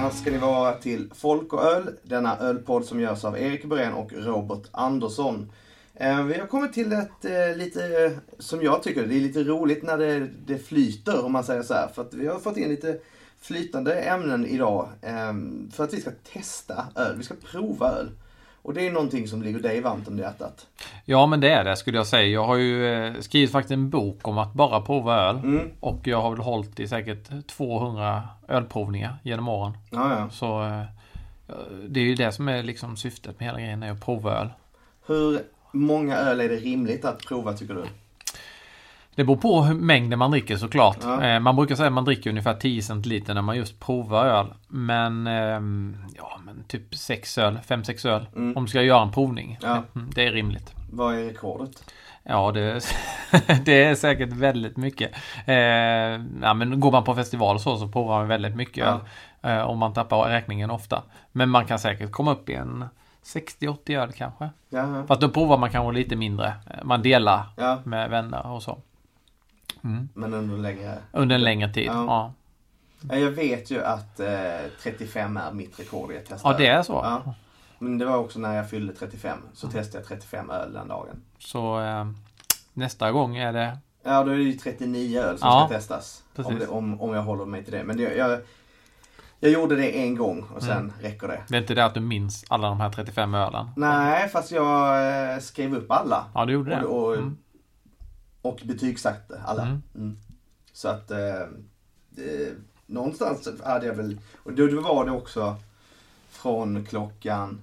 välkomna ska ni vara till Folk och öl, denna ölpodd som görs av Erik Borén och Robert Andersson. Eh, vi har kommit till ett eh, lite, eh, som jag tycker, det är lite roligt när det, det flyter om man säger så här. För att vi har fått in lite flytande ämnen idag för att vi ska testa öl, vi ska prova öl. Och det är någonting som ligger dig varmt om hjärtat. Ja men det är det skulle jag säga. Jag har ju eh, skrivit faktiskt en bok om att bara prova öl. Mm. Och jag har väl hållit i säkert 200 ölprovningar genom åren. Ja, ja. Så eh, det är ju det som är liksom syftet med hela grejen, är att prova öl. Hur många öl är det rimligt att prova tycker du? Det beror på hur mängden man dricker såklart. Ja. Eh, Man brukar säga att man dricker ungefär 10 centiliter när man just provar öl. Men ehm, ja, men typ 6 öl, 5-6 öl. Mm. Om du ska göra en provning. Ja. Mm, Det är rimligt. Vad är rekordet? Ja, det, det är säkert väldigt mycket. Eh, ja, men går man på festival och så, så provar man väldigt mycket Ja. Eh, och man tappar räkningen ofta. Men man kan säkert komma upp i en 60-80 öl kanske. Ja, Fast då provar man kanske lite mindre. Man delar ja. med vänner och så. Mm. men under längre... Under en längre tid. Ja. Ja, Ja, Jag vet ju att eh, 35 är mitt rekord i att testa ja det är så. Ja. Men det var också när jag fyllde 35. Så testade jag 35 öl den dagen. Så eh, nästa gång är det... Ja, då är det ju 39 öl som Ja, ska testas. Om, det, om, om jag håller mig till det. Men det, jag, jag gjorde det en gång och sen Mm. räcker det. Det är inte det att du minns alla de här 35 ölen. Nej, fast jag eh, skrev upp alla. Ja, du gjorde det. Och, och, Mm. Och betygsatte alla. Mm. Mm. Så att eh, det, någonstans hade jag väl, och då, var det också från klockan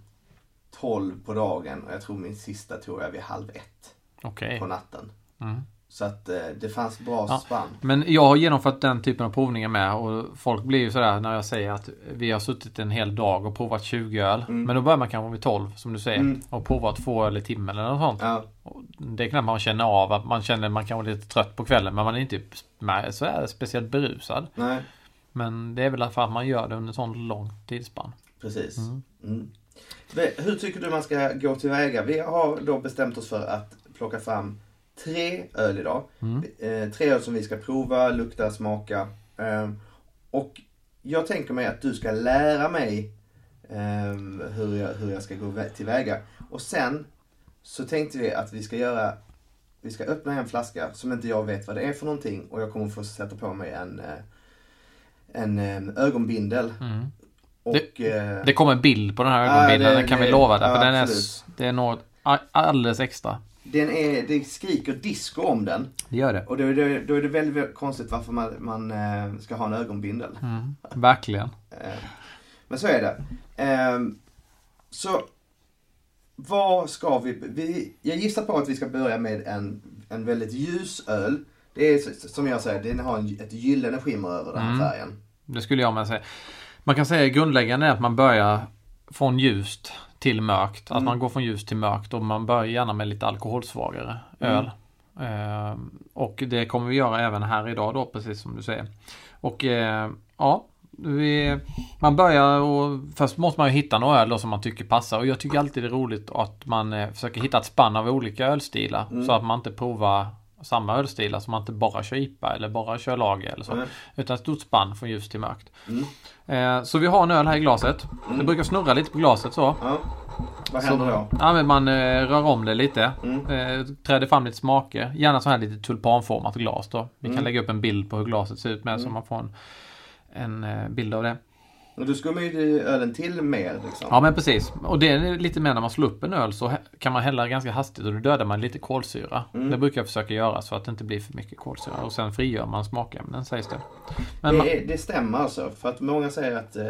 12 på dagen och jag tror min sista tog jag vid halv ett Okej. på natten. Mm. Så att eh, det fanns bra Ja. spann. Men jag har genomfört den typen av provningar med och folk blir ju sådär när jag säger att vi har suttit en hel dag och provat 20 öl. Mm. Men då börjar man kanske vid 12 som du säger Mm. och provat två öl i timmen eller något sånt. Ja, Det är knappt man känner av att man känner man kan vara lite trött på kvällen men man är inte med- så är speciellt berusad. nej, Men det är väl för att man gör det under sån lång tidsspann. precis. Mm. Mm. Hur tycker du man ska gå tillväga? Vi har då bestämt oss för att plocka fram tre öl idag. Mm. Eh, tre öl som vi ska prova, lukta, smaka. Eh, och jag tänker mig att du ska lära mig eh, hur, jag, hur jag ska gå vä- tillväga. Och sen så tänkte vi att vi ska göra vi ska öppna en flaska som inte jag vet vad det är för någonting och jag kommer få sätta på mig en, eh, en eh, ögonbindel. Mm. Och, eh, Det kommer en bild på den här Ja, ögonbilden, det- den kan vi det- lova dig. ja, för den är, det är något alldeles extra. Den är, det skriker disco om den. Det gör det. Och då är det, då är det väldigt, väldigt konstigt varför man, man eh, ska ha en ögonbindel. Mm. Verkligen. Eh, Men så är det. Ehm, Så vad ska vi, vi... Jag gissar på att vi ska börja med en, en väldigt ljus öl. Det är som jag säger, den har en, ett gyllene skimmer över den här Mm. färgen. Det skulle jag med säga. Man kan säga grundläggande är att man börjar från ljust till mörkt. Att Mm. man går från ljust till mörkt och man börjar gärna med lite alkoholsvagare Mm. öl. Ehm, och det kommer vi göra även här idag då, precis som du säger. Och eh, ja, vi, man börjar och först måste man ju hitta några öl som man tycker passar. Och jag tycker alltid det är roligt att man eh, försöker hitta ett spann av olika ölstilar. Mm. Så att man inte provar samma ölstilar. Så man inte bara kör IPA eller bara kör lager eller så. Mm. Utan ett stort spann från ljust till mörkt. Mm. Eh, så vi har en öl här i glaset. Mm. Det brukar snurra lite på glaset så. Ja. Vad händer så då? Ja, men man eh, rör om det lite. Mm. Eh, träder fram lite smaker. Gärna så här lite tulpanformat glas då. Vi Mm. kan lägga upp en bild på hur glaset ser ut med så Mm. man får en, en eh, bild av det. Och du skummar ju ölen till mer liksom. Ja men precis. Och det är lite mer när man slår upp en öl så kan man hälla ganska hastigt och då dödar man lite kolsyra. Mm. Det brukar jag försöka göra så att det inte blir för mycket kolsyra. Och sen frigör man smakämnen sägs det. Men man, det, är, det stämmer alltså. För att många säger att, eh,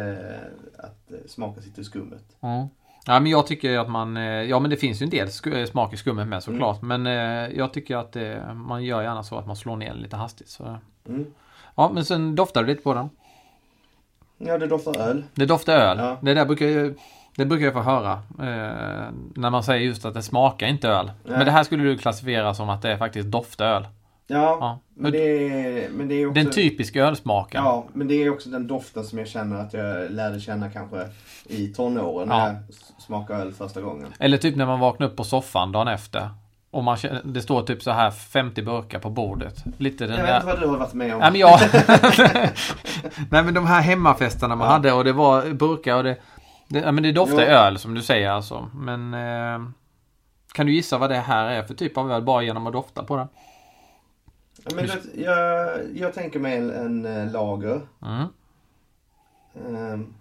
att eh, smaken sitter i skummet. Ja. ja men jag tycker att man, eh, ja men det finns ju en del eh, smak i skummet med såklart. Mm. Men jag tycker att man gör gärna så att man slår ner lite hastigt. Så. Mm. Ja men sen doftar det lite på den. Ja, det doftar öl. Det doftar öl. Ja. Det där brukar jag, det brukar jag få höra. Eh, när man säger just att det smakar inte öl. Nej. Men det här skulle du klassifiera som att det är faktiskt doftar öl. Ja, Ja. men det är, men det är också... Den typiska ölsmaken. Ja, men det är också den doften som jag känner att jag lärde känna kanske i tonåren när Ja. jag s- smakade öl första gången. Eller typ när man vaknar upp på soffan dagen efter. Och man, känner- det står typ så här 50 burkar på bordet. Lite den Jag vet där... inte vad du har varit med om. Nej men jag... Nej men de här hemmafesterna man Ja. hade och det var burkar och det... det ja, men det doftar Jo. öl som du säger alltså. Men... Eh, kan du gissa vad det här är för typ av öl bara genom att dofta på den? Ja, men vet, jag, jag tänker mig en, en eh, lager. Mm. Ehm,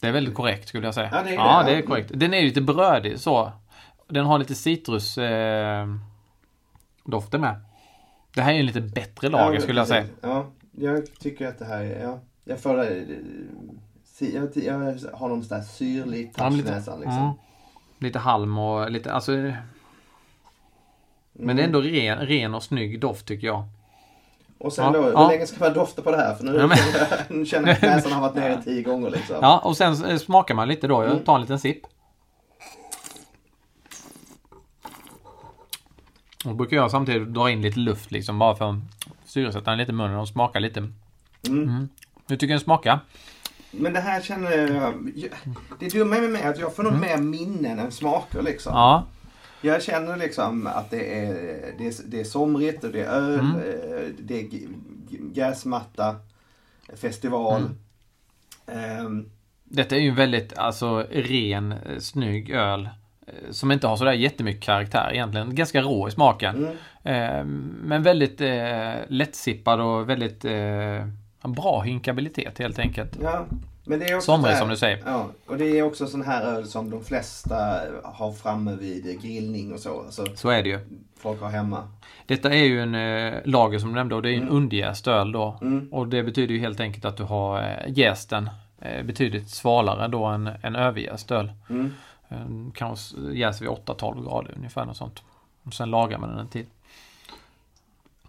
Det är väldigt korrekt skulle jag säga. Ja, det är ja, det. det är korrekt. Den är lite brödig så. Den har lite citrus eh, doften med. Det här är en lite bättre lager ja, skulle jag säga. Ja, jag tycker att det här är... Ja, jag, får, eh, jag, jag har någon sån där syrlig Ja, men touch i lite, näsan. Liksom. mm, lite halm och lite, alltså. Men Mm. det är ändå ren, ren och snygg doft tycker jag. Och sen Ja, då, ja. hur länge ska man dofta på det här? För nu, Ja, men- nu känner jag att näsan har varit nere tio gånger liksom. Ja, och sen eh, smakar man lite då. Jag Mm. tar en liten sipp. Och brukar jag samtidigt dra in lite luft liksom bara för att syresätta den lite i munnen och smaka lite. Mm. Mm. Hur tycker du den smakar? Men det här känner jag... Det dumma med mig är att jag får nog mer minnen än smaker liksom. Mm. Ja, Jag känner liksom att det är, det är, det är somrigt och det är öl, Mm. eh, det är gräsmatta, festival. Mm. Ehm, detta är ju väldigt alltså ren, eh, snygg öl. Eh, Som inte har sådär jättemycket karaktär egentligen. Ganska rå i smaken. mm. Eh, men väldigt eh, lättsippad och väldigt eh, bra hinkabilitet helt enkelt. Ja, men det är också Somrig här- som du säger. Ja, och det är också sån här öl som de flesta har framme vid grillning och så. Alltså, Så är det ju. folk har hemma. Detta är ju en eh, lager som du nämnde och det är en Mm. underjäst öl då. Mm. Och det betyder ju helt enkelt att du har eh, jästen eh, betydligt svalare då än en överjäst öl. Mm. Eh, kanske jäser vid 8-12 grader ungefär något sånt. Och sen lagar man den en tid.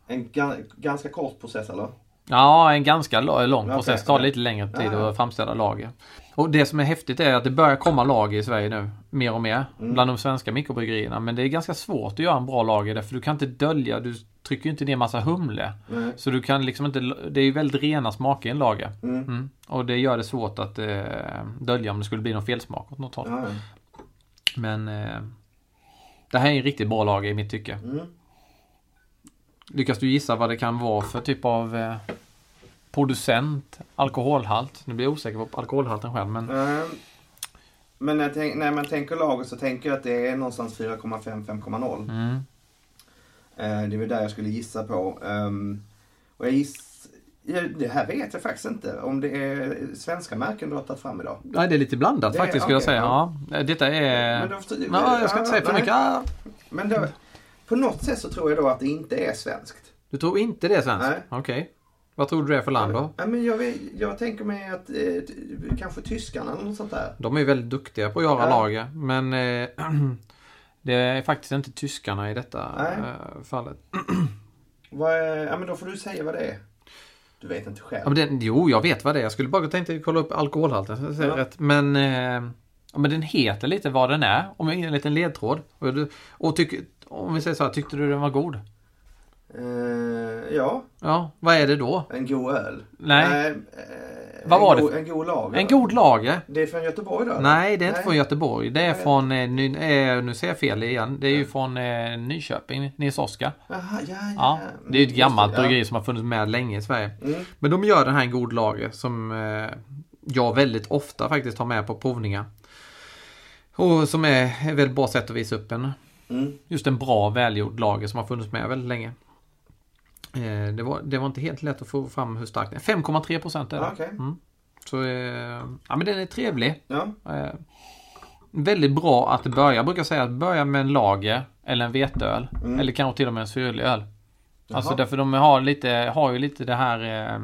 En ga- ganska kort process eller? Ja, en ganska lång process. Tar okej. lite längre tid Ja, att framställa lager. Och det som är häftigt är att det börjar komma lager i Sverige nu. Mer och mer. Mm. Bland de svenska mikrobryggerierna. Men det är ganska svårt att göra en bra lager därför du kan inte dölja. Du trycker inte ner massa humle. Nej. Så du kan liksom inte, det är ju väldigt rena smaker i en lager. Mm. Mm. Och det gör det svårt att eh, dölja om det skulle bli någon felsmak åt något håll. Men eh, det här är en riktigt bra lager i mitt tycke. Mm. Lyckas du gissa vad det kan vara för typ av eh, producent, alkoholhalt? Nu blir jag osäker på alkoholhalten själv men Ehm, Men när, tänk, när man tänker lager så tänker jag att det är någonstans 4,5-5,0. mm. Eh, Det är väl där jag skulle gissa på. Ehm, Och jag giss... Det här vet jag faktiskt inte. Om det är svenska märken du har tagit fram idag. Nej, det är lite blandat Det är- faktiskt skulle jag okej, säga. Ja. Detta är... Men då Ja, jag ska inte säga för mycket. Men då, på något sätt så tror jag då att det inte är svenskt. Du tror inte det är svenskt? Nej. Okej. Vad tror du det är för land då? Ja, men jag, jag tänker mig att eh, kanske tyskarna eller något sånt där. De är väldigt duktiga på att göra Ja. lager. Men eh, det är faktiskt inte tyskarna i detta eh, fallet. Vad ja, men då får du säga vad det är. Du vet inte själv. Ja, det, jo, jag vet vad det är. Jag skulle bara tänkte kolla upp alkoholhalten. Så Ja. rätt. Men, eh, ja, men den heter lite vad den är. Om jag ger en liten ledtråd. Och, du, och tyck, om vi säger så här, tyckte du den var god? Eh, ja, Ja, vad är det då? en god öl. Nej. Eh, Vad en var det god, för- En god lager. En god lager? Det är från Göteborg då? Nej, det är inte Nej. från Göteborg. Det är Nej. från, eh, ny, eh, nu säger jag fel igen. Det är ju från eh, Nyköping, Nils Oskar. Jaha, ja, ja. Ja, det är ju ett gammalt det, bryggeri som har funnits med länge i Sverige. Ja. Mm. Men de gör den här en god lager som eh, jag väldigt ofta faktiskt har med på provningar. Och som är ett väldigt bra sätt att visa upp en Mm. just en bra välgjord lager som har funnits med väldigt länge. Eh, det, var, det var inte helt lätt att få fram hur stark den är. 5,3 procent är det. Okej. Mm. Så eh, ja men den är trevlig. Ja. Eh, väldigt bra att börja. Jag brukar säga att börja med en lager eller en veteöl. Mm. Eller kanske till och med en syrlig öl. Alltså Jaha. därför de har, lite, har ju lite det här eh,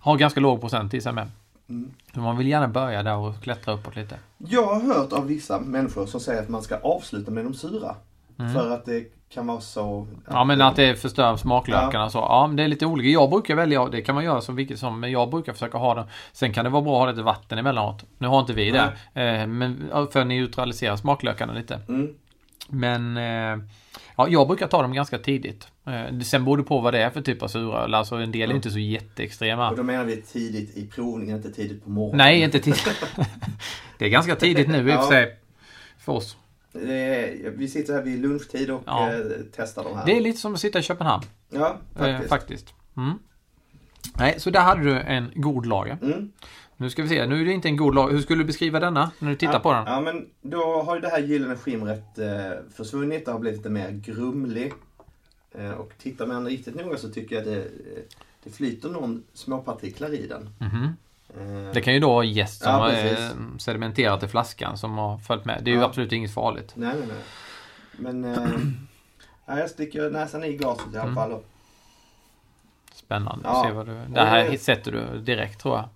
Har ganska låg procent i sig med. Mm. Så man vill gärna börja där och klättra uppåt lite. Jag har hört av vissa människor som säger att man ska avsluta med de sura. För att det kan vara så... Ja men att det förstör smaklökarna så. Ja men det är lite olika. Jag brukar välja, det kan man göra som vilket som, men jag brukar försöka ha den. Sen kan det vara bra att ha lite vatten emellanåt. Nu har inte vi det. Eh, men ja, för att neutralisera smaklökarna lite. Mm. Men eh, ja, jag brukar ta dem ganska tidigt. Eh, sen beror det på vad det är för typ av suröl. Alltså en del är Ja. inte så jätteextrema. Och då menar vi tidigt i provningen, inte tidigt på morgonen. Nej, inte tidigt. det är ganska tidigt nu i och Ja. för sig. För oss. Vi sitter här vid lunchtid och Ja. eh, testar de här. Det är lite som att sitta i Köpenhamn. Ja, Faktiskt. faktiskt. Eh, faktiskt. Mm. Nej, så där hade du en god lager. Mm. Nu ska vi se, nu är det inte en god lager. Hur skulle du beskriva denna när du tittar ja, på den? Ja, men då har ju det här gyllene skimret eh, försvunnit. Det har blivit lite mer grumlig. Eh, och tittar man riktigt noga så tycker jag att det, eh, det flyter någon småpartiklar i den. Mhm. Eh, Det kan ju då vara jäst som Ja, har eh, sedimenterat i flaskan som har följt med. Det är ju Ja. absolut inget farligt. Nej, nej, nej. Men eh, ja, jag sticker näsan i glaset i alla Mm. fall. Och, Spännande. Ja. Se vad du... Det här Eh. sätter du direkt tror jag.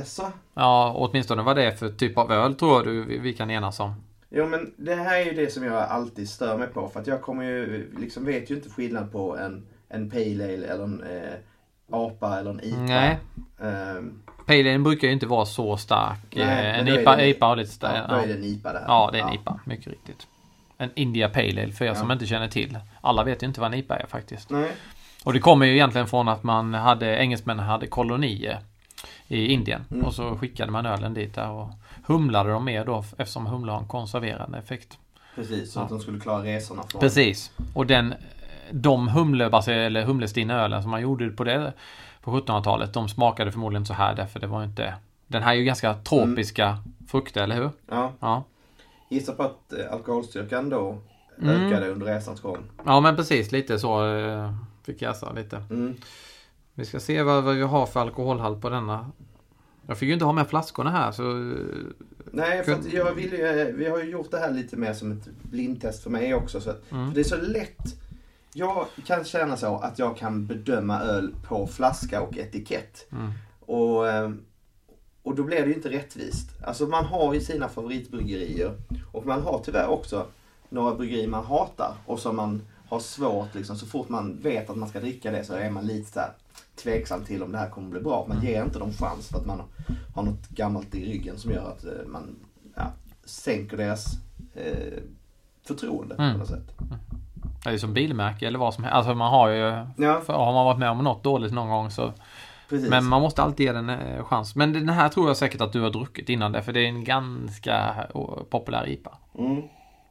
jaså? Ja, åtminstone vad det är för typ av öl tror jag du, vi, kan enas om. Jo men det här är ju det som jag alltid stör mig på. För att jag kommer ju, liksom vet ju inte skillnad på en, en pale ale eller en eh, apa eller en IPA. Nej. Ehm, Pale ale brukar ju inte vara så stark. Nej, Eh, en IPA, det- IPA har lite ja, stark. då är Ja, det en IPA det här. ja, det är en IPA. Mycket riktigt. En India Pale Ale för er Ja. som inte känner till. Alla vet ju inte vad en IPA är faktiskt. Nej. Och det kommer ju egentligen från att man hade, engelsmännen hade kolonier i Indien. Mm. Och så skickade man ölen dit där och humlade dem mer då eftersom humla har en konserverande effekt. Precis, så Ja. att de skulle klara resorna från... Precis. Och den, de humlebaserade, eller humlestinna ölen som man gjorde på det på 1700-talet, de smakade förmodligen så här därför det var inte... Den här är ju ganska tropiska frukter, eller hur? Ja, Ja. gissa på att eh, alkoholstyrkan då Mm. ökade under resans gång. Ja, men precis lite så eh, fick jag säga lite. Mm. Vi ska se vad, vad vi har för alkoholhalt på denna. Jag fick ju inte ha med flaskorna här så... eh, Nej, för jag vill ju, vi har ju gjort det här lite mer som ett blindtest för mig också. Så att, Mm. för det är så lätt. Jag kan känna så att jag kan bedöma öl på flaska och etikett. Mm. Och, eh, och då blir det ju inte rättvist. Alltså man har ju sina favoritbryggerier. Och man har tyvärr också några bryggerier man hatar. Och som man har svårt liksom. Så fort man vet att man ska dricka det så är man lite så här tveksam till om det här kommer bli bra. Man ger inte dem chans för att man har något gammalt i ryggen som gör att eh, man ja, sänker deras eh, förtroende Mm. på något sätt. Det är som bilmärke eller vad som helst. Alltså man har ju... Ja, För har man varit med om något dåligt någon gång så... precis. Men man måste alltid ge den en chans. Men den här tror jag säkert att du har druckit innan det. För det är en ganska eh, populär IPA. Mm.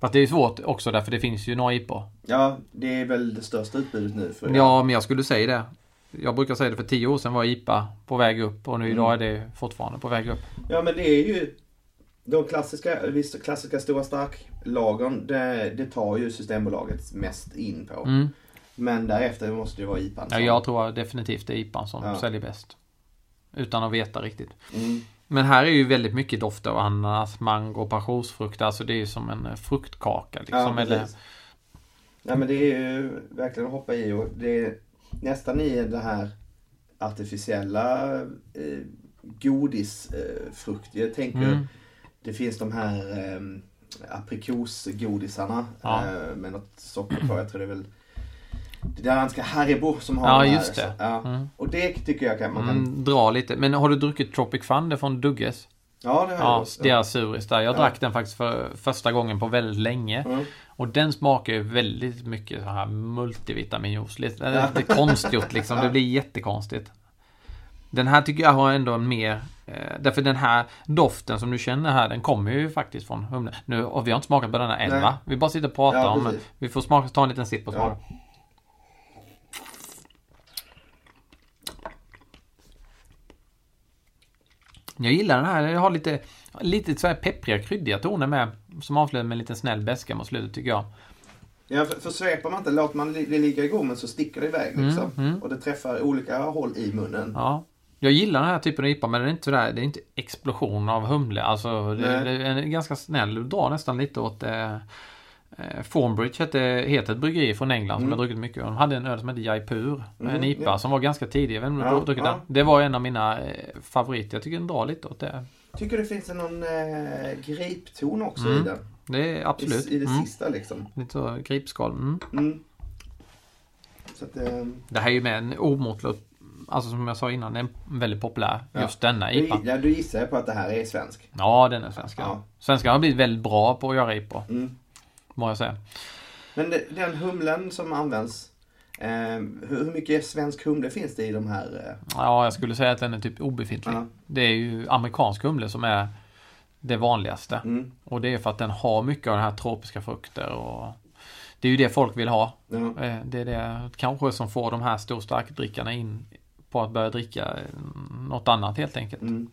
Fast det är ju svårt också därför det finns ju några IPA. Ja, det är väl det största utbudet nu. För Ja, men jag skulle säga det. Jag brukar säga det för tio år sedan var IPA på väg upp och nu Mm. idag är det fortfarande på väg upp. Ja men det är ju de klassiska, visst, klassiska stora starklagren, det, det tar ju Systembolaget mest in på. Mm. Men därefter måste det vara IPAn. Ja, som- jag tror definitivt det är IPAn som Ja. säljer bäst. Utan att veta riktigt. Mm. Men här är ju väldigt mycket doft av ananas, mango, passionsfrukt. Alltså det är ju som en eh, fruktkaka. Liksom, Ja, eller. Ja men det är ju verkligen att hoppa i och det är nästan i det här artificiella eh, godisfrukt. Eh, jag tänker, Mm. det finns de här eh, aprikosgodisarna Ja. eh, med något socker på. Jag tror det är väl det danska Haribo som har Ja, de här. just det. Så, ja. Mm. Och det tycker jag kan, man kan... Mm, dra lite. Men har du druckit Tropic Thunder från Dugges? Ja, det har jag Ja, också. deras suris där. Jag Ja. drack den faktiskt för första gången på väldigt länge. Mm. Och den smakar ju väldigt mycket så här multivitaminjuice. Lite, lite konstgjort liksom. Det blir jättekonstigt. Den här tycker jag har ändå en mer... Eh, därför den här doften som du känner här, den kommer ju faktiskt från humle. Nu, och vi har inte smakat på denna än Nej. va? Vi bara sitter och pratar Ja, om den. Vi får smaka, ta en liten sipp och smaka. Ja. Jag gillar den här. Jag har lite, lite så här peppriga, kryddiga toner med. Som avslutar med en liten snäll beska mot slutet tycker jag. Ja, för, för sveper man inte, låter man det ligga i gommen så sticker det iväg liksom. Mm, mm. Och det träffar olika håll i munnen. Ja. Jag gillar den här typen av IPA men den är inte sådär, det är inte explosion av humle. Alltså det, det är ganska snäll. Du drar nästan lite åt eh, eh, Formbridge hette, heter ett bryggeri från England som Mm. jag druckit mycket. De hade en öl som hette Jaipur. Mm, en IPA ja. som var ganska tidig. Jag vet inte om du Ja, druckit ja. den. Det var en av mina eh, favoriter. Jag tycker den drar lite åt det. Tycker det finns någon eh, gripton också Mm. i den. Det är absolut. I, i det mm. sista liksom. Lite så gripskal. Mm. Mm. Så att, eh, Det här är ju med en omåttlig, alltså som jag sa innan, en väldigt populär. Ja. Just denna du, IPA. ja, du gissar på att det här är svensk. Ja, den är svenska. Ja. Svenskar har blivit väldigt bra på att göra IPA. Mm. Må jag säga. Men det, den humlen som används, eh, hur, mycket svensk humle finns det i de här? Eh, Ja, jag skulle säga att den är typ obefintlig. ja. Det är ju amerikansk humle som är det vanligaste. Mm. Och det är för att den har mycket av den här tropiska frukter och det är ju det folk vill ha. Ja. Eh, Det är det kanske som får de här stor starkdrickarna in på att börja dricka eh, något annat helt enkelt. Mm.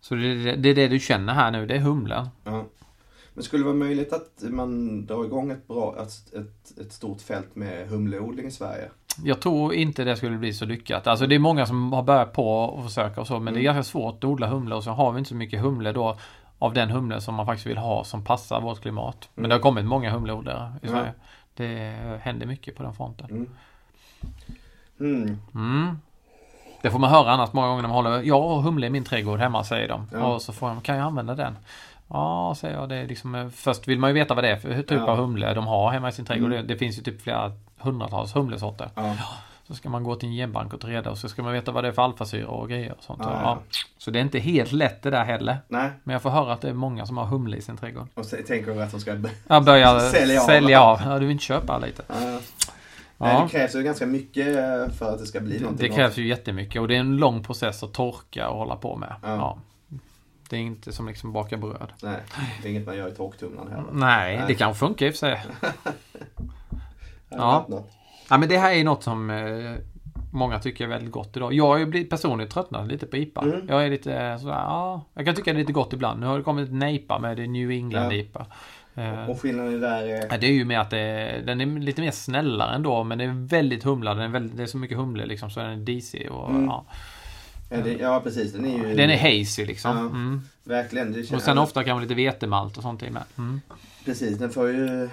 Så det är det, det är det du känner här nu, det är humlen. Ja. Men skulle det vara möjligt att man drar igång ett, bra, ett, ett, ett stort fält med humleodling i Sverige? Jag tror inte det skulle bli så lyckat. Alltså det är många som har börjat på och försöka och så men det är Mm. ganska svårt att odla humle och så har vi inte så mycket humle då av den humle som man faktiskt vill ha som passar vårt klimat. Men Mm. det har kommit många humleodlare i. Sverige. Det händer mycket på den fronten. Mm. Mm. Det får man höra annars många gånger när man håller Jag har humle i min trädgård hemma säger de. Ja. Och så får de, kan jag använda den? Ja, säger jag. Det är liksom, eh, först vill man ju veta vad det är för typ Ja. av humle de har hemma i sin trädgård. Mm. Det, det finns ju typ flera hundratals humlesorter. Ja. Så ska man gå till en genbank och ta reda och så ska man veta vad det är för alfasyra och grejer och sånt. Ja, Ja, ja. Så det är inte helt lätt det där heller. Nej, Men jag får höra att det är många som har humle i sin trädgård. och så tänker att de ska... Jag börjar Sälja sälja av. av. Ja, du vill inte köpa lite. Ja. Nej, Ja. det krävs ju ganska mycket eh, för att det ska bli Det, någonting. det krävs ju jättemycket och det är en lång process att torka och hålla på med. Ja. Ja. Det är inte som liksom baka bröd. Nej, det är inget man gör i torktumlaren heller. Nej, Nej. det kan funka i och för sig. Ja. Ja, men det här är något som eh, många tycker är väldigt gott idag. Jag har ju personligen tröttnat lite på IPA. Mm. Jag är lite sådär, ja, jag kan tycka det är lite gott ibland. Nu har det kommit en IPA med det New England Ja. IPA. Eh, Och skillnaden där är... Ja, det är ju med att det, den är lite mer snällare ändå men det är väldigt humlad. Den är väldigt, det är så mycket humle liksom så den är DC och Mm. ja. Ja, det, ja precis. Den är ju... Den är hazy liksom. Ja. Mm. Verkligen. Och sen ofta kan man lite vetemalt och sånt i med. Mm. Precis, den får ju...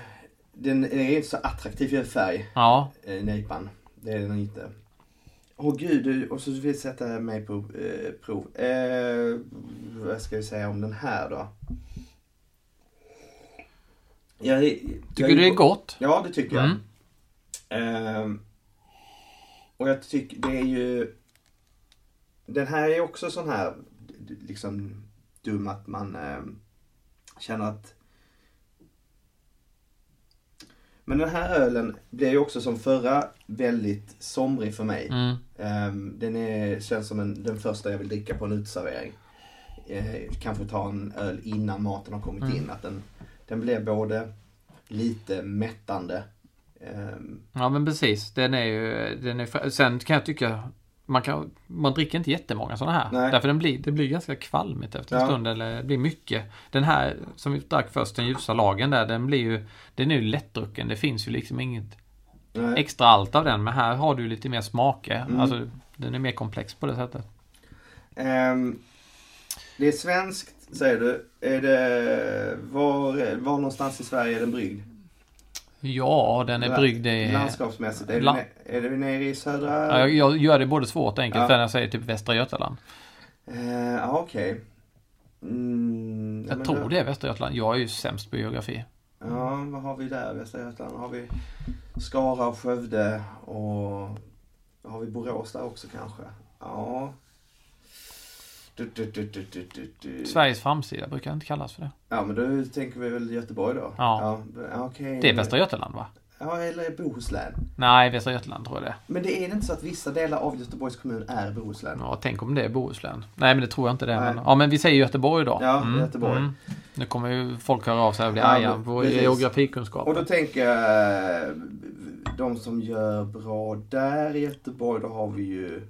Den är inte så attraktiv för färg, Ja, eh, nejpan. Det är den inte. Åh gud, du- och så vill jag sätta mig på eh, prov. Eh, vad ska vi säga om den här då? Jag, tycker du det är gott? Ja, det tycker jag. Mm. Ehm, och jag tycker det är ju... Den här är också sån här liksom dum att man ehm, känner att... Men den här ölen blir ju också som förra väldigt somrig för mig. Mm. Ehm, den är, känns som en, den första jag vill dricka på en uteservering. Eh, kanske ta en öl innan maten har kommit Mm. in. Att den, den blir både lite mättande. ehm, Ja men precis. Den är ju, den är, sen kan jag tycka man, kan, man dricker inte jättemånga sådana här. Nej. Därför den blir, det blir ganska kvalmigt efter en Ja. stund. Eller det blir mycket. Den här som vi drack först, den ljusa lagen där, den blir ju, den är ju lättdrucken. Det finns ju liksom inget nej. extra allt av den. Men här har du lite mer smake. Mm. Alltså den är mer komplex på det sättet. Ehm, det är svenskt säger du. Är det, var, var någonstans i Sverige är den bryggd? Ja, den är bryggd i... Landskapsmässigt. Är, La- det, är det nere i södra? Ja, jag, jag gör det både svårt och enkelt Ja. för när jag säger typ Västra Götaland. Eh, Ja, okej. Mm, ja, Jag men tror då- det är Västra Götaland. Jag är ju sämst på geografi. Ja, vad har vi där? Västra Götaland? Har vi Skara och Skövde och har vi Borås där också kanske? Ja. Du, du, du. Sveriges framsida brukar inte kallas för det. Ja, men då tänker vi väl Göteborg då? Ja. ja okej. Det är Västra Götaland va? Ja, eller Bohuslän. Nej, Västra Götaland tror jag det. Men det är inte så att vissa delar av Göteborgs kommun är Bohuslän? Ja, tänk om det är Bohuslän. Nej, men det tror jag inte det är. Men, ja, men vi säger Göteborg då. Ja, Göteborg. Nu kommer ju folk höra av sig och bli Ja, arga på geografikunskap. Och då tänker jag, de som gör bra där i Göteborg, då har vi ju,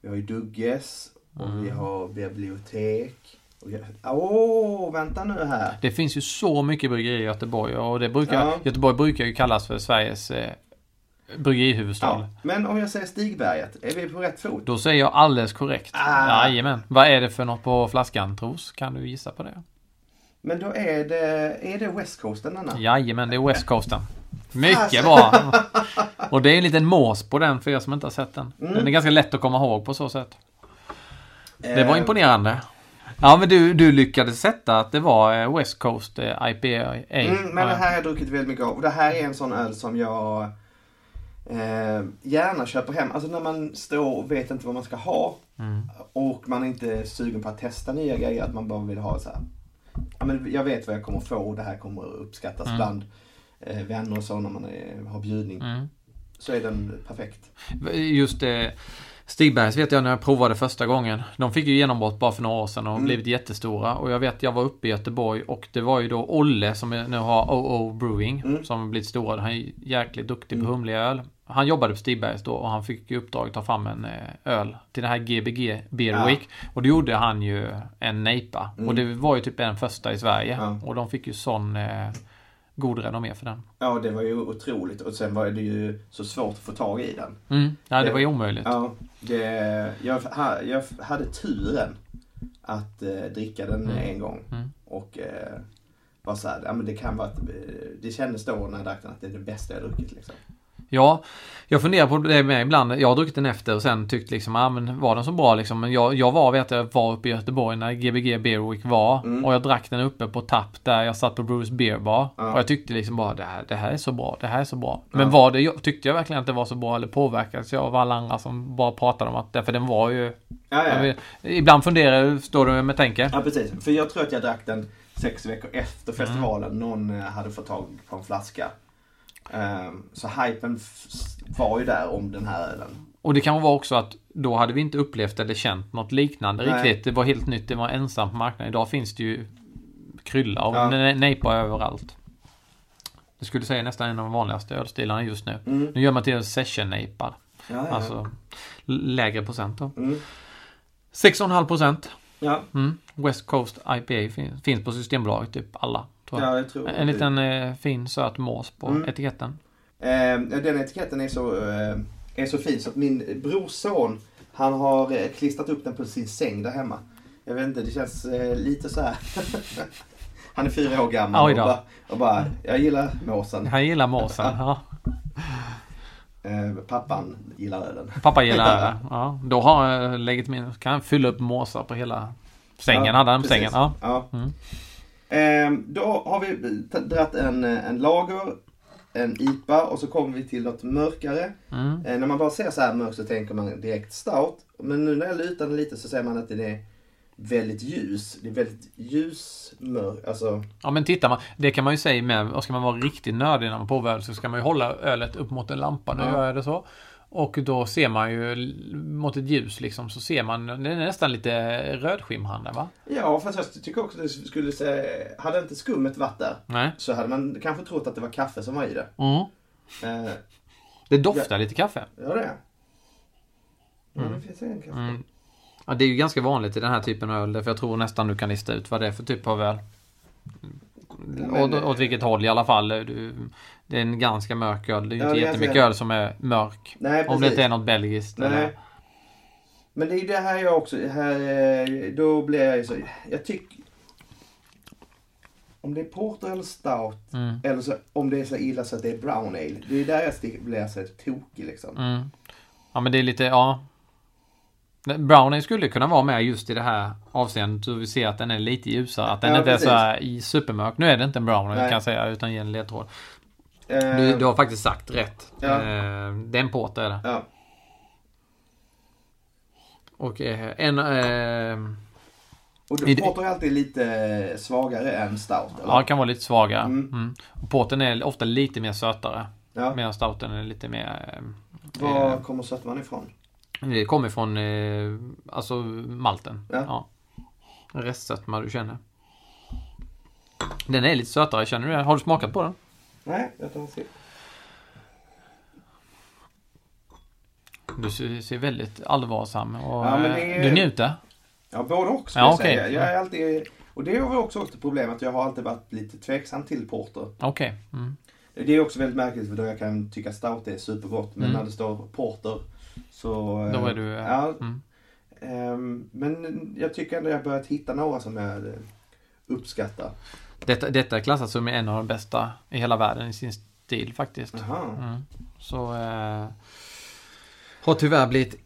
vi har ju Dugges och Mm. vi har bibliotek. Åh, vänta nu här. Det finns ju så mycket bryggerier i Göteborg och det brukar, Ja. Göteborg brukar ju kallas för Sveriges eh, bryggerihuvudstad. Ja. Men om jag säger Stigberget, är vi på rätt fot? Då säger jag alldeles korrekt. Ah. Jajamän. Vad är det för något på flaskan tros? Kan du gissa på det? Men då är det, är det West Coasten denna? Jajamän, det är West Coasten. Mycket bra! Och det är en liten mås på den för er som inte har sett den. Mm. Den är ganska lätt att komma ihåg på så sätt. Det var Eh, imponerande. Ja men du, du lyckades sätta att det var eh, West Coast eh, IPA. Mm, men det här har jag druckit väldigt mycket av. Och det här är en sån öl som jag eh, gärna köper hem. Alltså när man står och vet inte vad man ska ha. Mm. Och man är inte sugen på att testa nya grejer. Att man bara vill ha så här. Ja, men jag vet vad jag kommer få och det här kommer att uppskattas Mm. bland eh, vänner och så när man är, har bjudning. Mm. Så är den perfekt. Just det. Stigbergs vet jag när jag provade första gången. De fick ju genombrott bara för några år sedan och Mm. blivit jättestora. Och jag vet jag var uppe i Göteborg och det var ju då Olle som nu har OO Brewing. Mm. Som har blivit stora. Han är jäkligt duktig på Mm. humlig öl. Han jobbade på Stigbergs då och han fick ju uppdrag att ta fram en eh, öl till det här GBG Beer Ja. Week. Och då gjorde han ju en nejpa. Mm. Och det var ju typ den första i Sverige. Ja. Och de fick ju sån eh, god renommé för den. Ja, det var ju otroligt. Och sen var det ju så svårt att få tag i den. Mm. Ja, det Det- var ju omöjligt. Ja, det, jag, jag hade turen att eh, dricka den Mm. en gång. Mm. Och eh, var så här, ja men det kan vara att, eh, det kändes då när jag drack den att det är det bästa jag druckit liksom. Ja, jag funderar på det med ibland. Jag har druckit den efter och sen tyckt liksom, ja men var den så bra liksom? Men jag, jag var, vet jag, var uppe i Göteborg när Gbg Beer Week var. Mm. Och jag drack den uppe på tapp där jag satt på Bruce Beer Bar. Ja. Och jag tyckte liksom bara, det här, det här är så bra, det här är så bra. Men Ja. var det, tyckte jag verkligen att det var så bra eller påverkades jag av alla andra som bara pratade om att, därför den var ju... Ja, Jag ibland funderar jag, står du med tänker? ja, precis. För jag tror att jag drack den sex veckor efter Mm. festivalen. Någon eh, hade fått tag på en flaska. Ehm, så hypen var ju där om den här ölen. Och det kan vara också att då hade vi inte upplevt eller känt något liknande Nej. riktigt. Det var helt nytt, det var ensamt på marknaden. Idag finns det ju krylla av Ja. nejpa överallt. Det skulle säga nästan en av de vanligaste ölstilarna just nu. Mm. Nu gör man till session-nejpar. Ja, ja. Alltså lägre procent då. Mm. 6,5 procent. Ja, Mm. West Coast IPA fin- finns på Systembolaget, typ alla. Tror jag. ja, jag tror En liten eh, fin söt mås på Mm. etiketten. Ehm, den etiketten är så, eh, är så fin så att min brorson han har eh, klistrat upp den på sin säng där hemma. Jag vet inte, det känns eh, lite så här. han är fyra år gammal och bara, och bara, jag gillar måsen. Han gillar måsen. Ja. Eh, pappan gillar ölen. Pappa gillar det. Ja, då har jag legitimin, kan han fylla upp måsar på hela sängen. Ja, hade han på sängen. Ja. Ja. Mm. Ehm, då har vi dratt en, en lager, en IPA och så kommer vi till något mörkare. Mm. Eh, när man bara ser så här mörkt så tänker man direkt stout. Men nu när jag lutar den lite så ser man att den är väldigt ljus. Det är väldigt ljus mörk. Alltså, ja men tittar man, det kan man ju säga med, och ska man vara riktigt nördig när man öl så ska man ju hålla ölet upp mot en lampa. Nu Ja. gör jag det så. Och då ser man ju mot ett ljus liksom så ser man, den är nästan lite rödskimrande va? ja, fast jag tycker också det skulle säga, hade inte skummet varit där Nej. så hade man kanske trott att det var kaffe som var i det. Mm. Eh, Det doftar lite kaffe. ja, det är Ja, det finns en kaffe. Mm. Ja, det är ju ganska vanligt i den här typen av öl, för jag tror nästan du kan lista ut vad det är för typ av öl. Men- åt, åt vilket håll i alla fall. Du, det är en ganska mörk öl. Det är ju Ja, inte jättemycket öl som är mörk. Nej, Om det inte är något belgiskt. Eller, Men det är ju det här jag också, här, eh, då blir jag ju så, jag tycker om det är porter eller stout mm, eller så, om det är så illa så att det är brown ale. Det är där jag blir så tokig liksom. mm. Ja men det är lite, ja. Brownie skulle kunna vara med just i det här avseendet. Så vi ser att den är lite ljusare. Att den Ja, inte är precis. så här i supermörk. Nu är det inte en brownie Nej. kan jag säga. Utan ge en ledtråd. Eh, Du, du har faktiskt sagt rätt. Ja. Eh, det är en porter är det. ja. Och eh, en... Eh, Och porter är alltid lite svagare än stout eller? ja, kan vara lite svagare. Mm. Mm. Och porten är ofta lite mer sötare. Ja. Medan stouten är lite mer... Eh, Var eh, kommer sötman ifrån? Det kommer från eh, alltså malten. Ja. Ja. Restsötma du känner. Den är lite sötare, känner du det? Har du smakat på den? Nej, jag tar en sipp. Du ser, ser väldigt allvarsam och Ja, men eh, är- du njuter. Ja, både och ska Ja, jag säga. Jag är alltid, och det väl också ett problem att jag har alltid varit lite tveksam till porter. Okej. Mm. Det är också väldigt märkligt för då jag kan tycka stout är supergott men Mm. när det står porter så... eh, Då är du... eh, Ja, Mm. ehm, men jag tycker ändå jag börjat hitta några som jag eh, uppskattar. Detta, detta klassas som en av de bästa i hela världen i sin stil faktiskt. Mm. Så eh, har tyvärr blivit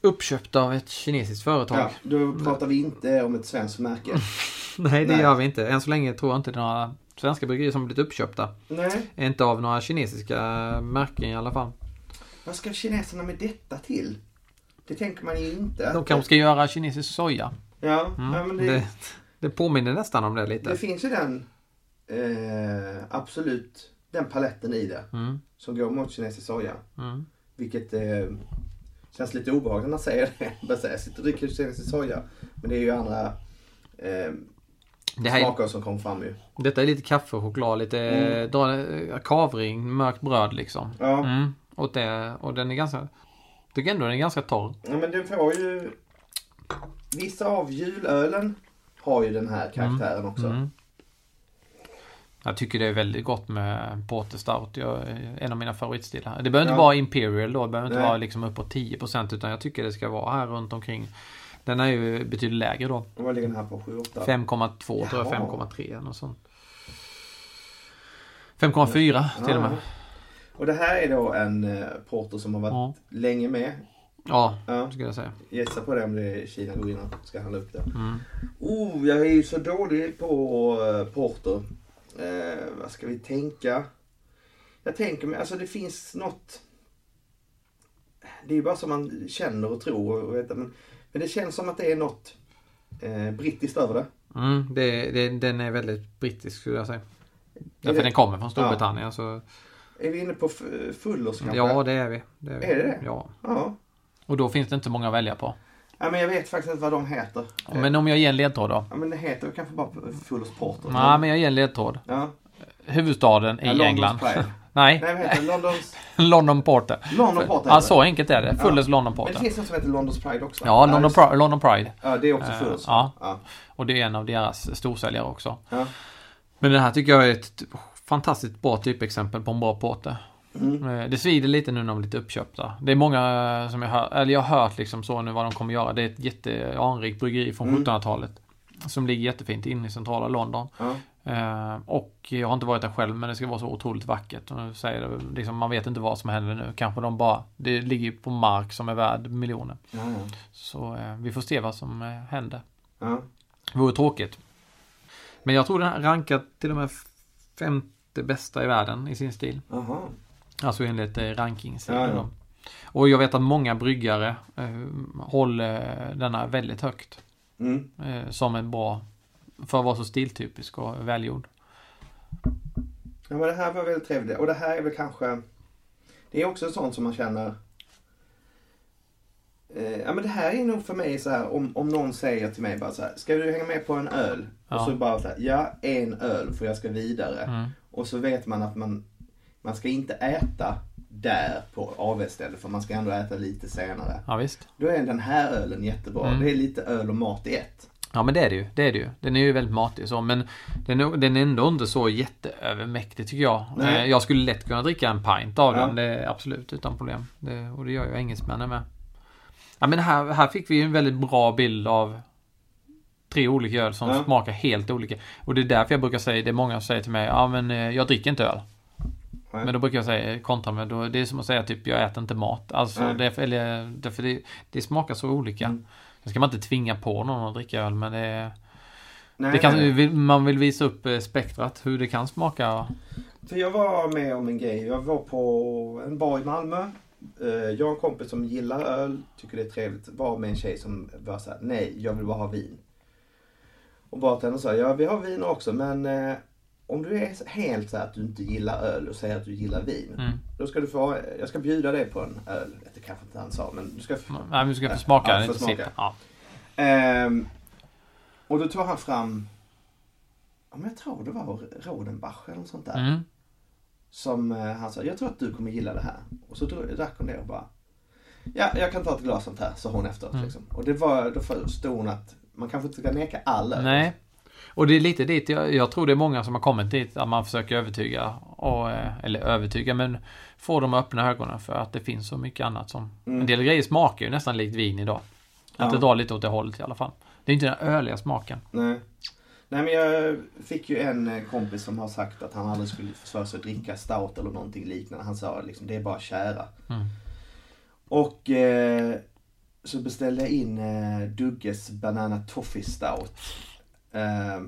uppköpt av ett kinesiskt företag. Ja, då pratar vi inte om ett svenskt märke. Nej, det Nej. gör vi inte. Än så länge tror jag inte det är några svenska bryggerier som blivit uppköpta. Nej, Inte av några kinesiska märken i alla fall. Vad ska kineserna med detta till? Det tänker man ju inte. De kanske ska göra kinesisk soja. Ja, Mm. ja men det, det, det, det påminner nästan om det lite. finns ju den, eh, absolut, den paletten i det. Mm, Som går mot kinesisk soja. mm. Vilket eh, Känns lite obehagligt när man säger det. Säga, jag sitter och dricker senast soja. Men det är ju andra eh, Det här, är- smaker som kommer fram ju. detta är lite kaffe och choklad, lite Mm. dra, eh, kavring, mörkt bröd liksom. Ja. Mm. Och, det, och den är ganska... Tycker ändå den är ganska torr. ja, men den får ju... Vissa av julölen har ju den här karaktären också. Mm. Jag tycker det är väldigt gott med Porter Stout. Jag, en av mina favoritstilar. Det behöver inte Ja. vara Imperial då. Det behöver inte Nej. vara liksom uppåt 10% utan jag tycker det ska vara här runt omkring. Den är ju betydligt lägre då. Och vad ligger den här på? 7-8? 5,2 tror jag, Jaha. 5,3 något sånt. 5,4 till och med. Och det här är då en eh, porter som har varit Ja. länge med. Ja, Ja. skulle jag säga. Gissa på det om det är Kina går in och ska handla upp det. Mm. Oh, jag är ju så dålig på uh, porter. Eh, vad ska vi tänka? Jag tänker mig, alltså det finns något. Det är ju bara som man känner och tror. Och vet, men, men det känns som att det är något eh, brittiskt över det. Mm, det, det, den är väldigt brittisk skulle jag säga. Är Därför det- den kommer från Storbritannien. Så, Är vi inne på Fullers kanske? ja, det är vi. Det är, vi. Är det det? Ja. ja. Och då finns det inte många att välja på. Ja, men jag vet faktiskt inte vad de heter. Men om jag ger en ledtråd då? Ja, men det heter kanske bara Fullers Porter. Nej, men jag ger en ledtråd. Ja. Huvudstaden i Ja, Londons England. Nej, Nej, vad heter? Londons... London Porter. London Porter Ja, så enkelt är det. Ja. Fullest London Men det Porter. finns något som heter Londons Pride också. Ja, London, just- Pri- London Pride. Ja, det är också Eh, Fullers. ja. ja. Och det är en av deras storsäljare också. Ja. Men det här tycker jag är ett fantastiskt bra typexempel på en bra porter. Mm. Eh, Det svider lite nu när de är lite uppköpta. Det är många eh, som jag hör, eller jag har hört liksom så nu vad de kommer göra. Det är ett jätteanrikt bryggeri från Mm. 1700-talet. Som ligger jättefint inne i centrala London. Ja. Eh, och jag har inte varit där själv men det ska vara så otroligt vackert. Och nu säger det, liksom, man vet inte vad som händer nu. Kanske de bara, det ligger på mark som är värd miljoner. Så eh, vi får se vad som eh, händer. ja. Det vore tråkigt. Men jag tror den här rankar till och med femte bästa i världen i sin stil. Jaha. Alltså enligt eh, rankingssidan. Ja, ja. Och jag vet att många bryggare eh, håller denna väldigt högt. Mm. Eh, som en bra, för att vara så stiltypisk och välgjord. Ja, men det här var väldigt trevligt. Och det här är väl kanske... Det är också sånt som man känner... Eh, ja men det här är nog för mig så här om, om någon säger till mig bara så här, ska du hänga med på en öl? Ja. Och så bara så här, ja en öl för jag ska vidare. Mm. Och så vet man att man, man ska inte äta där på AV-stället för man ska ändå äta lite senare. Ja visst. Då är den här ölen jättebra. Mm. Det är lite öl och mat i ett. Ja men det är det ju. Det är det ju. Den är ju väldigt matig så men den är, den är ändå inte så jätteövermäktig tycker jag. Nej. Eh, Jag skulle lätt kunna dricka en pint av Ja. den. Absolut utan problem. Det, och det gör ju engelsmännen med. Ja men här, här fick vi en väldigt bra bild av tre olika öl som Ja. smakar helt olika. Och det är därför jag brukar säga, det är många som säger till mig, ja men eh, jag dricker inte öl. Nej. Men då brukar jag säga kontra med, då, det är som att säga typ jag äter inte mat. Alltså det, eller, därför det, det smakar så olika. Mm. Sen ska man inte tvinga på någon att dricka öl men det Nej, det kan, nej. man vill visa upp eh, spektrat, hur det kan smaka. För jag var med om en grej. Jag var på en bar i Malmö. Eh, Jag och en kompis som gillar öl, tycker det är trevligt, var med en tjej som var så här: nej, jag vill bara ha vin. Och bartendern sa, ja vi har vin också men eh, om du är helt så att du inte gillar öl och säger att du gillar vin. Mm. Då ska du få, jag ska bjuda dig på en öl. Det kanske inte han sa men du ska få. Nej, men du ska få smaka, Ja, få smaka. Ja. Ehm, och då tog han fram, ja, men jag tror det var Rodenbach eller något sånt där. Mm. Som eh, han sa, jag tror att du kommer gilla det här. Och så drack hon det och bara, ja jag kan ta ett glas sånt här, sa hon efteråt. Mm. Liksom. Och det var, då förstod hon att man kanske inte ska neka alla. Nej. Och det är lite dit, jag, jag tror det är många som har kommit dit, att man försöker övertyga, och, eh, eller övertyga, men få dem att öppna ögonen för att det finns så mycket annat som... Mm. En del grejer smakar ju nästan likt vin idag. Att Ja. det drar lite åt det hållet i alla fall. Det är inte den öliga smaken. Nej. Nej men jag fick ju en eh, kompis som har sagt att han aldrig skulle försöka sig att dricka stout eller någonting liknande. Han sa liksom, det är bara kära. Mm. Och eh, så beställde jag in eh, Dugges Banana Toffee Stout. Eh,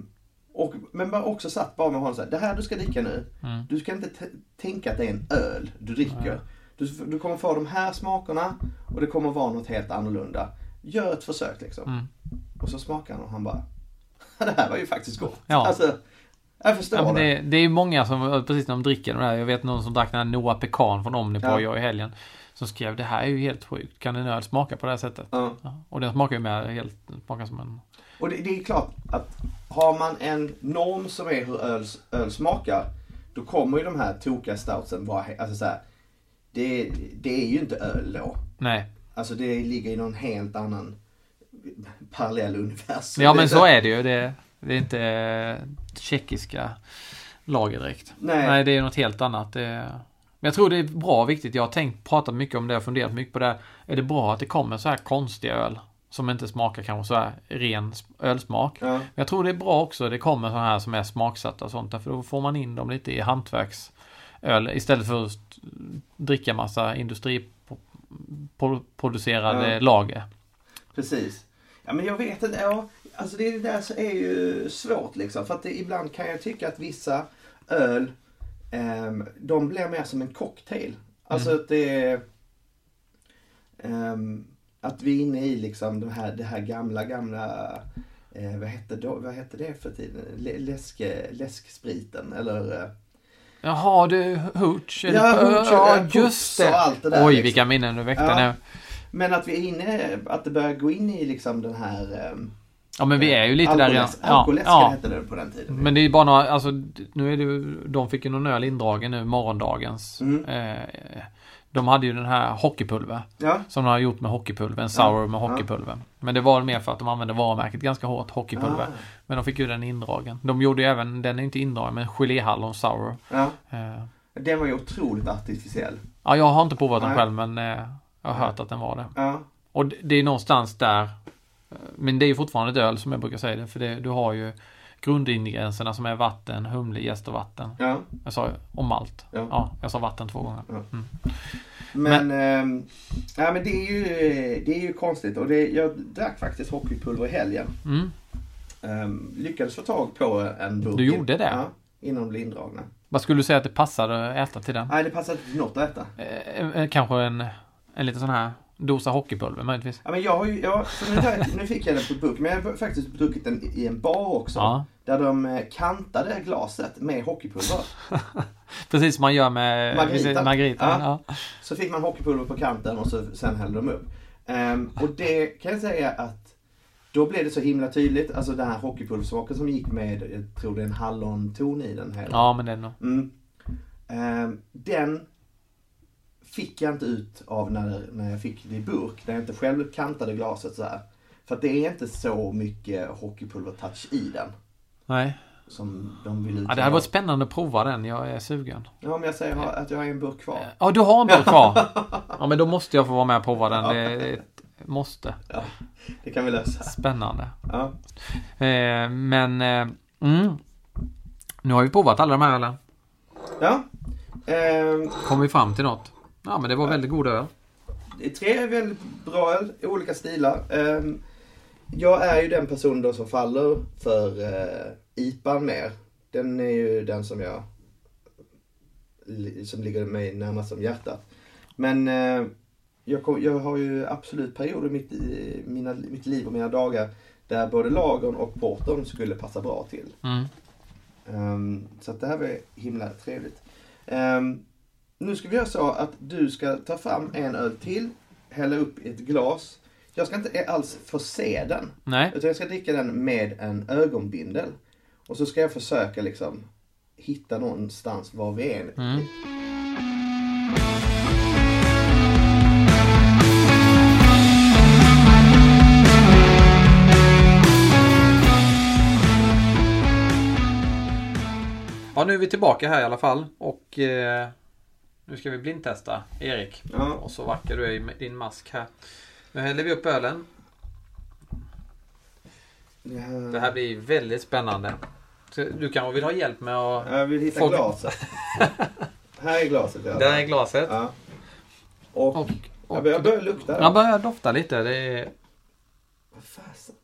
och, men bara också satt bara med honom så här, det här du ska dricka nu, Mm. du ska inte tänka att det är en öl du dricker. Du, du kommer få de här smakerna och det kommer vara något helt annorlunda. Gör ett försök liksom. Mm. Och så smakar han och han bara, det här var ju faktiskt gott. Ja. Alltså, jag förstår Ja, det. det, det är många som, precis när de dricker de där, jag vet någon som drack den här Noah Pecan från Omnipod Ja. i helgen. Som skrev det här är ju helt sjukt. Kan en öl smaka på det här sättet? Ja. Ja. Och den smakar ju med helt, smakar som en... Och det, det är klart att har man en norm som är hur öl, öl smakar, då kommer ju de här tokiga stoutsen vara, alltså så här, det, det är ju inte öl då. Nej. Alltså det ligger i någon helt annan parallell universum. Ja men så är det ju. Det, det är inte tjeckiska lager direkt. Nej. Nej, det är något helt annat. Det, men jag tror det är bra och viktigt. Jag har tänkt, pratat mycket om det och funderat mycket på det. Är det bra att det kommer så här konstiga öl? Som inte smakar kanske så här ren ölsmak. Ja, Men jag tror det är bra också. Det kommer sådana här som är smaksatta och sånt. För då får man in dem lite i hantverksöl. Istället för att dricka massa industriproducerade Ja. lager. precis. Ja men jag vet inte, ja, alltså det där är ju svårt liksom. För att det, ibland kan jag tycka att vissa öl, ehm, de blir mer som en cocktail. Alltså Mm. att det är... ehm, att vi är inne i liksom det här, det här gamla, gamla... Eh, vad, hette då, vad hette det för tiden? Lä- Läske, läskspriten eller... eh, Jaha, du, Hooch. det Ja, Hooch, ja, ja, just Puffs och det. allt det där, Oj, liksom. vilka minnen du väckte Ja. nu. Men att vi är inne, att det börjar gå in i liksom den här... ehm, Ja, men vi är ju lite där redan. alkoläsk- Ja, ja. hette det på den tiden. Men det är ju bara några, alltså nu är det ju, de fick ju någon öl indragen nu, morgondagens. Mm. Eh, de hade ju den här hockeypulver. Ja, Som de har gjort med hockeypulver, en sour med ja. hockeypulver. Men det var mer för att de använde varumärket ganska hårt, hockeypulver. Ah. Men de fick ju den indragen. De gjorde ju även, den är inte indragen, men geléhallon sour. ja. Eh, Den var ju otroligt artificiell. ja, jag har inte provat den själv, men eh, jag har hört att den var det. Ja, Och det är någonstans där. Men det är ju fortfarande ett öl som jag brukar säga det. För det, du har ju grundingredienserna som är vatten, humle, jäst och vatten. ja. Jag sa och malt. Ja. Ja, jag sa vatten två gånger. Men, ehm, ja, men det, är ju, det är ju konstigt. Och det, jag drack faktiskt hockeypulver i helgen. Mm. Um, lyckades få tag på en burk. Du gjorde det? Ja, innan de blev indragna. Vad skulle du säga att det passade att äta till den? Nej, det passade inte till något att äta. Eh, eh, kanske en, en liten sån här dosa hockeypulver möjligtvis. Ja, men jag har ju, jag, nu, fick jag den på burk, men jag har faktiskt druckit den i en bar också. Ja. Där de eh, kantade glaset med hockeypulver. Precis som man gör med Margarita. Margarita. Ja. Ja. Så fick man hockeypulver på kanten och så, sen hällde de upp. Ehm, och det kan jag säga att då blev det så himla tydligt, alltså den här hockeypulversmaken som gick med, jag tror det är en hallonton i den här. ja, men det är nog. Mm. Ehm, den fick jag inte ut av när, när jag fick det i burk, när jag inte själv kantade glaset så här. För att det är inte så mycket hockeypulver-touch i den. Nej. Som de vill. Ja, det hade varit spännande att prova den. Jag är sugen. Ja, men jag säger att jag har en burk kvar. Ja, du har en burk kvar. Ja, men då måste jag få vara med och prova den. Det är ett måste. Ja, det kan vi lösa. Spännande. Ja. Eh, men, eh, mm. Nu har vi provat alla de här ölen. ja. Ehm, Kom vi fram till något? Ja, men det var väldigt goda öl. Det är tre väldigt bra öl i olika stilar. Ehm, jag är ju den person då som faller för uh, IPAn mer. Den är ju den som jag som ligger mig närmast om hjärtat. Men eh, jag, kom, jag har ju absolut perioder i mitt, i mina, mitt liv och mina dagar där både lagern och portern skulle passa bra till. Mm. Ehm, så det här var himla trevligt. Ehm, nu ska vi göra så att du ska ta fram en öl till, hälla upp i ett glas. Jag ska inte alls få se den, Nej. utan jag ska dricka den med en ögonbindel. Och så ska jag försöka liksom hitta någonstans var vi är. Mm. Ja, nu är vi tillbaka här i alla fall. Och eh, nu ska vi blindtesta Erik. Ja. Och så vacker du är i din mask här. Nu häller vi upp ölen. Det här... Det här blir väldigt spännande. Du kanske vill ha hjälp med att... Jag vill hitta Folk- glaset. här är glaset. Ja. Där är glaset. Ja. Och, Och, jag och börjar, börjar lukta. jag börjar dofta lite. Det är... Vad fasen.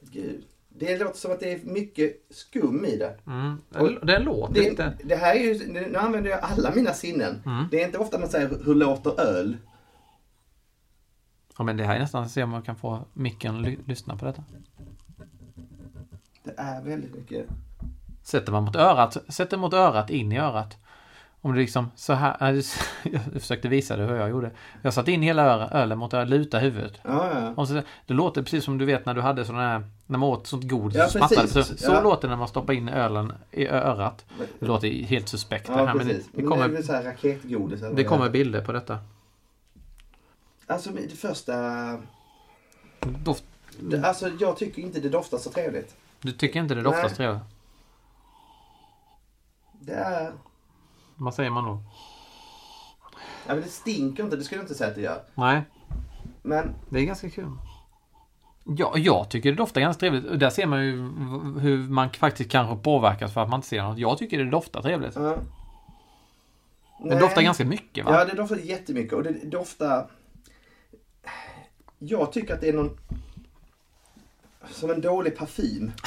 Gud. Det låter som att det är mycket skum i det. Mm, det, det låter Det, lite... det här är ju, nu använder jag alla mina sinnen. Mm. Det är inte ofta man säger hur låter öl? Ja, men det här är nästan se om man kan få micken ly- lyssna på detta. Det är väldigt mycket. Sätter man mot örat, sätter mot örat in i örat. Om du liksom så här. Jag försökte visa dig hur jag gjorde. Jag satte in hela ölen mot att luta huvudet. Ja, ja. Och så, det låter precis som du vet när du hade sådana här, när man åt sånt godis Ja, smattade. Så, så Ja. låter det när man stoppar in ölen i örat. Det låter helt suspekt det Ja, här, men det, det Men det är kommer, så här raketgodis det vad kommer bilder på detta. Alltså det första... Doft, Det, alltså jag tycker inte det doftar så trevligt. du tycker inte det doftar så trevligt? Det är... Vad säger man då? Ja, men det stinker inte, det skulle jag inte säga att det gör. Nej, Men det är ganska kul. Ja, jag tycker det doftar ganska trevligt. Och Där ser man ju hur man faktiskt kanske påverkas för att man inte ser något. Jag tycker det doftar trevligt. Ja. Det Nej. doftar ganska mycket va? Ja, det doftar jättemycket och det doftar... Jag tycker att det är någon... Som en dålig parfym.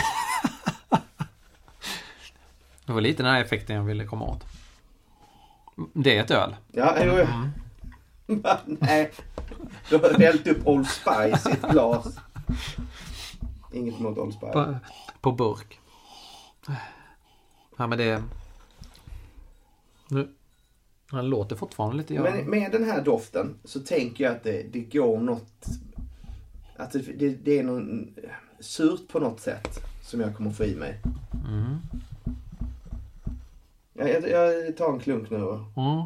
Det var lite den här effekten jag ville komma åt. Det är ett öl. Ja, jo, Mm. Nej. Du har hällt upp Old Spice i ett glas. Inget emot Old Spice. På, på burk. Ja men det... Nu. Han låter fortfarande lite grann. Men med den här doften så tänker jag att det, det går något... Att det, det, det är någon surt på något sätt som jag kommer få i mig. Mm. Jag, jag, tar en klunk nu. Mm.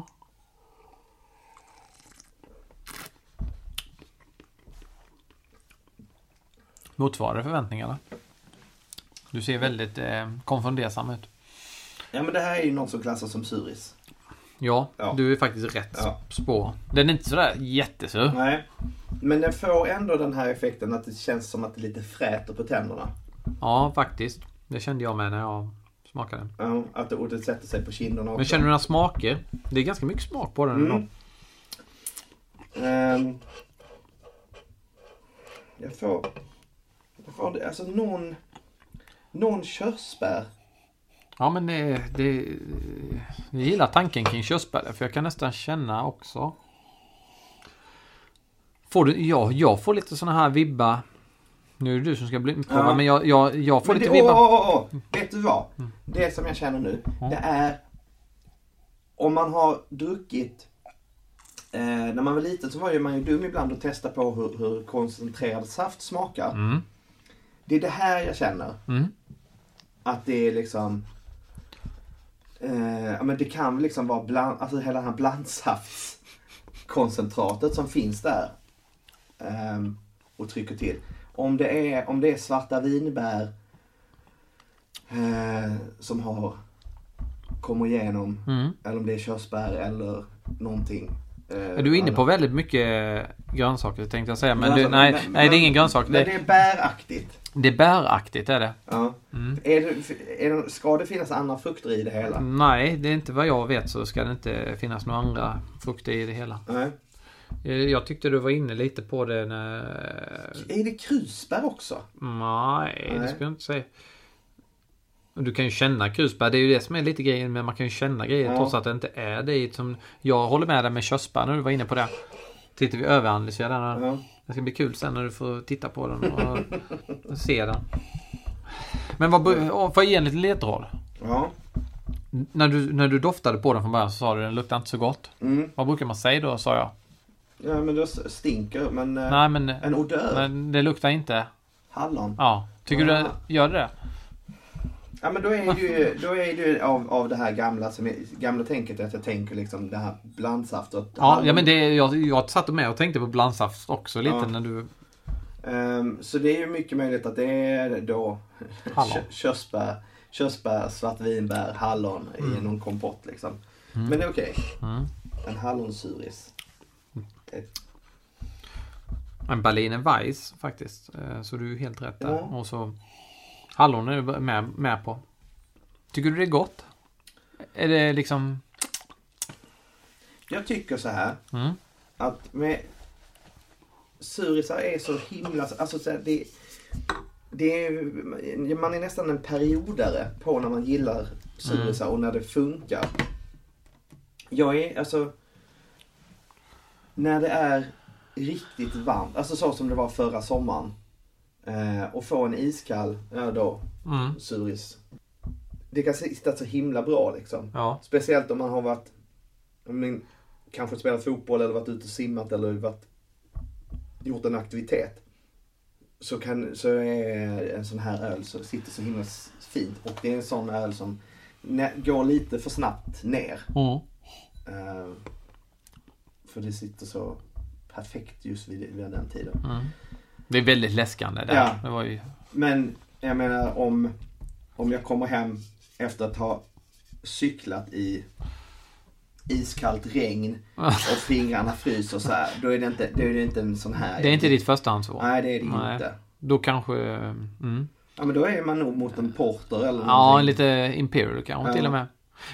Motsvarar förväntningarna? Du ser väldigt eh, konfundersam ut. Ja men det här är ju något som klassas som suris. Ja, Ja. du är faktiskt rätt Ja. spår. Den är inte sådär jättesur. Nej. Men den får ändå den här effekten att det känns som att det lite fräter på tänderna. Ja, faktiskt. Det kände jag med när jag smakade. Ja, att det, sätter sig på kinderna också. Men känner du några smaker? Det är ganska mycket smak på den Mm. ändå. Ehm, jag får... Jag får alltså någon... Någon körsbär. Ja, men det, det... Jag gillar tanken kring körsbär. För jag kan nästan känna också... Får du... Ja, jag får lite såna här vibba. Nu är det du som ska bli prova, Ja. men jag, jag, jag får Men lite det, åh, vibba. åh, åh, åh. Vet du vad? Det som jag känner nu, det är om man har druckit eh, när man var liten så var ju man ju dum ibland och testa på hur, hur koncentrerad saft smakar. Mm. Det är det här jag känner. Mm. Att det är liksom eh, men det kan liksom vara bland, alltså hela den här blandsaftskoncentratet som finns där. ehm, och trycker till. Om det är, om det är svarta vinbär eh, som har kommer igenom Mm. eller om det är körsbär eller någonting. eh, Är du inne på väldigt mycket grönsaker tänkte jag säga. Men, Men du, alltså, nej, men- nej, det är ingen grönsak. Men Det, det är bäraktigt. det är bäraktigt är det. Ja. Mm. Är det, är det, ska det finnas andra frukter i det hela? Nej, det är inte vad jag vet så ska det inte finnas några andra frukter i det hela. Nej. Eh, Jag tyckte du var inne lite på det när... Är det krusbär också? Nej, det Nej. skulle jag inte säga. Du kan ju känna krusbär, det är ju det som är lite grejen, men man kan ju känna grejer Ja. trots att det inte är det som... Jag håller med dig med körsbär när du var inne på det. Tittar vi överanalyserar den. Ja. Det ska bli kul sen när du får titta på den och, se den. Men vad, får jag ge en liten ledtråd? Ja. När du, när du doftade på den från början så sa du den luktar inte så gott. Mm. Vad brukar man säga då, sa jag. Ja men det stinker men eh, Nej men, en odör. men det luktar inte. Hallon. Ja. Tycker du Ja. det? Gör det? Ja men då är det ju, då är det ju av, av det här gamla, som är, gamla tänket att jag tänker liksom det här blandsaft och Ja, ja men det, jag, jag satt med och tänkte på blandsaft också lite Ja. när du... Ehm, så det är ju mycket möjligt att det är då körsbär, körsbär, svartvinbär, hallon i någon kompott liksom. Men det är okej. Mm. En hallonsuris. En Berliner Weiss faktiskt. Eh, Så du är helt rätt där. Ja. Och så hallon är du med, med på. Tycker du det är gott? Är det liksom... jag tycker så här. Mm. att med surisar är så himla, alltså så här, det, det är, man är nästan en periodare på när man gillar surisar och när det funkar. Jag är alltså, när det är riktigt varmt, alltså så som det var förra sommaren. Eh, och få en iskall, ja då, Mm. suris. Det kan sitta så himla bra liksom. Ja. Speciellt om man har varit ni kanske spelat fotboll eller varit ute och simmat eller varit, gjort en aktivitet. Så, kan, så är en sån här öl så sitter så himla fint. Och det är en sån öl som går lite för snabbt ner. Mm. Eh, för det sitter så perfekt just vid, vid den tiden. Mm. Det är väldigt läskande där. Ja. Det var ju... Men jag menar om, om jag kommer hem efter att ha cyklat i iskallt regn och fingrarna fryser så här. Då är det inte, då är det inte en sån här. Det är inte ditt förstahandsval. Nej, det är det Nej. inte. Då kanske... Mm. Ja, men då är man nog mot en porter eller Ja, någonting. lite Imperial kanske Ja. till och med.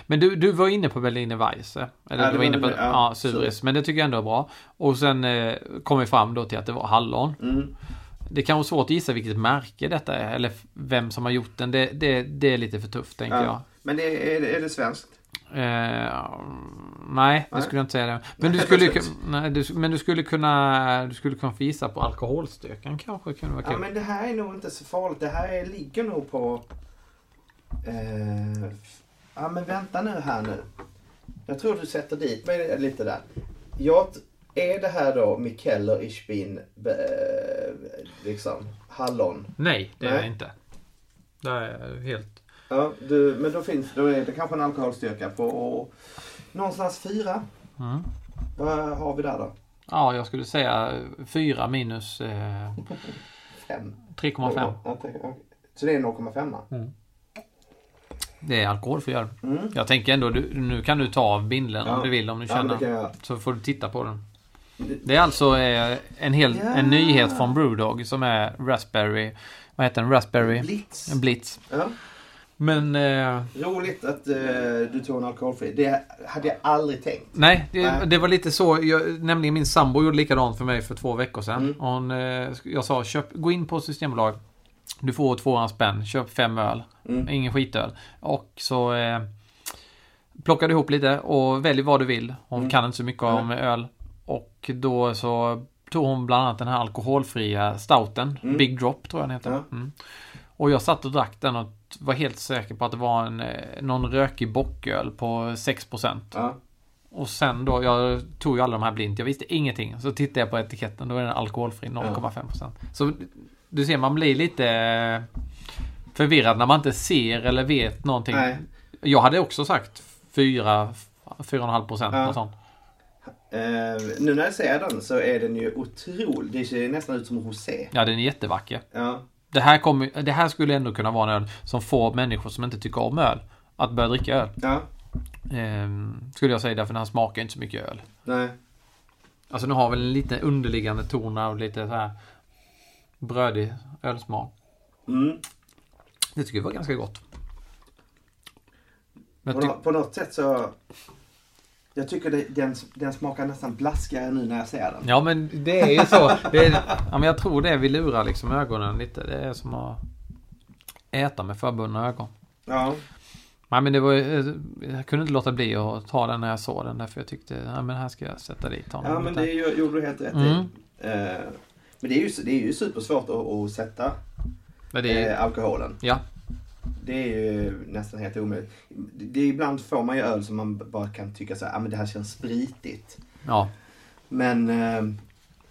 Men du, du var inne på Berliner Weisse. Eller Ja, du det var inne på det, ja. ja, Suris. Men det tycker jag ändå är bra. Och sen eh, kom vi fram då till att det var hallon. Mm. Det kan vara svårt att gissa vilket märke detta är. Eller vem som har gjort den. Det, det, det är lite för tufft tänker Ja. Men det, är, det, är det svenskt? jag. Eh, nej, det Nej. skulle jag inte säga det. Men du skulle, nej, du, men du skulle kunna Du skulle kunna få gissa på alkoholstyrkan kanske kunde vara Ja, men det här är nog inte så farligt. Det här är, ligger nog på... Eh, ja, men vänta nu här nu. Jag tror du sätter dit mig lite där. Jag, är det här då Mikeller Ischbin, eh, liksom, hallon? Nej, det är Nej. det inte. Det är helt... Ja, du, men då finns då är det kanske en alkoholstyrka på någonstans fyra. Mm. Vad har vi där då? Ja, jag skulle säga 4 minus eh, Fem. 3,5. Ja, okej. Så det är 0,5? Det är alkoholfri. Mm. Jag tänker ändå, du, nu kan du ta av bindeln Ja. om du vill, om du Ja, känner. göra. Så får du titta på den. Det- Det är alltså eh, en, hel, Ja. en nyhet från Brewdog som är Raspberry. Vad heter den? Raspberry Blitz. en Blitz. Ja. Men eh, Roligt att eh, du tog en alkoholfri. Det hade jag aldrig tänkt. nej, det, Nej. det var lite så. Jag, nämligen min sambo gjorde likadant för mig för två veckor sedan. Mm. Hon, eh, jag sa köp, gå in på Systembolag. Du får 200 spänn. Köp fem öl. Mm. Ingen skitöl. Och så eh, plockade ihop lite och välj vad du vill. Hon Mm. kan inte så mycket om öl. Och då så tog hon bland annat den här alkoholfria stouten. Mm. Big Drop tror jag den heter. Mm. Och jag satt och drack den och var helt säker på att det var en, eh, någon rökig bocköl på 6%. Ja. Och sen då, jag tog ju alla de här blint. Jag visste ingenting. Så tittade jag på etiketten, då är den alkoholfri 0,5%. Så du ser, man blir lite eh, förvirrad när man inte ser eller vet någonting. Nej. Jag hade också sagt 4, 4,5% Ja. något sånt. Eh, nu när jag ser den så är den ju otrolig. Det ser nästan ut som rosé. Ja, den är jättevacker. Ja. Det här, kommer, det här skulle ändå kunna vara en öl som får människor som inte tycker om öl att börja dricka öl. Ja. Ehm, skulle jag säga därför den här smakar inte så mycket öl. Nej. Alltså den har väl en lite underliggande ton av lite så här brödig ölsmak. Mm. Det tycker jag var ganska gott. På, nå- på något sätt så... Jag tycker det, den, den smakar nästan blaskigare nu när jag ser den. Ja men det är ju så. Är, ja, men jag tror det vi lurar liksom ögonen lite. Det är som att äta med förbundna ögon. Ja. Nej men det var Jag kunde inte låta bli att ta den när jag såg den. Därför jag tyckte, ja men här ska jag sätta dit honom. Ja men det gjorde du helt rätt Mm. i. Eh, men det är ju, det är ju supersvårt att, att sätta är, eh, alkoholen. Ja. Det är ju nästan helt omöjligt. Det, är ibland får man ju öl som man bara kan tycka så här, ah, men det här känns spritigt. Ja. Men eh,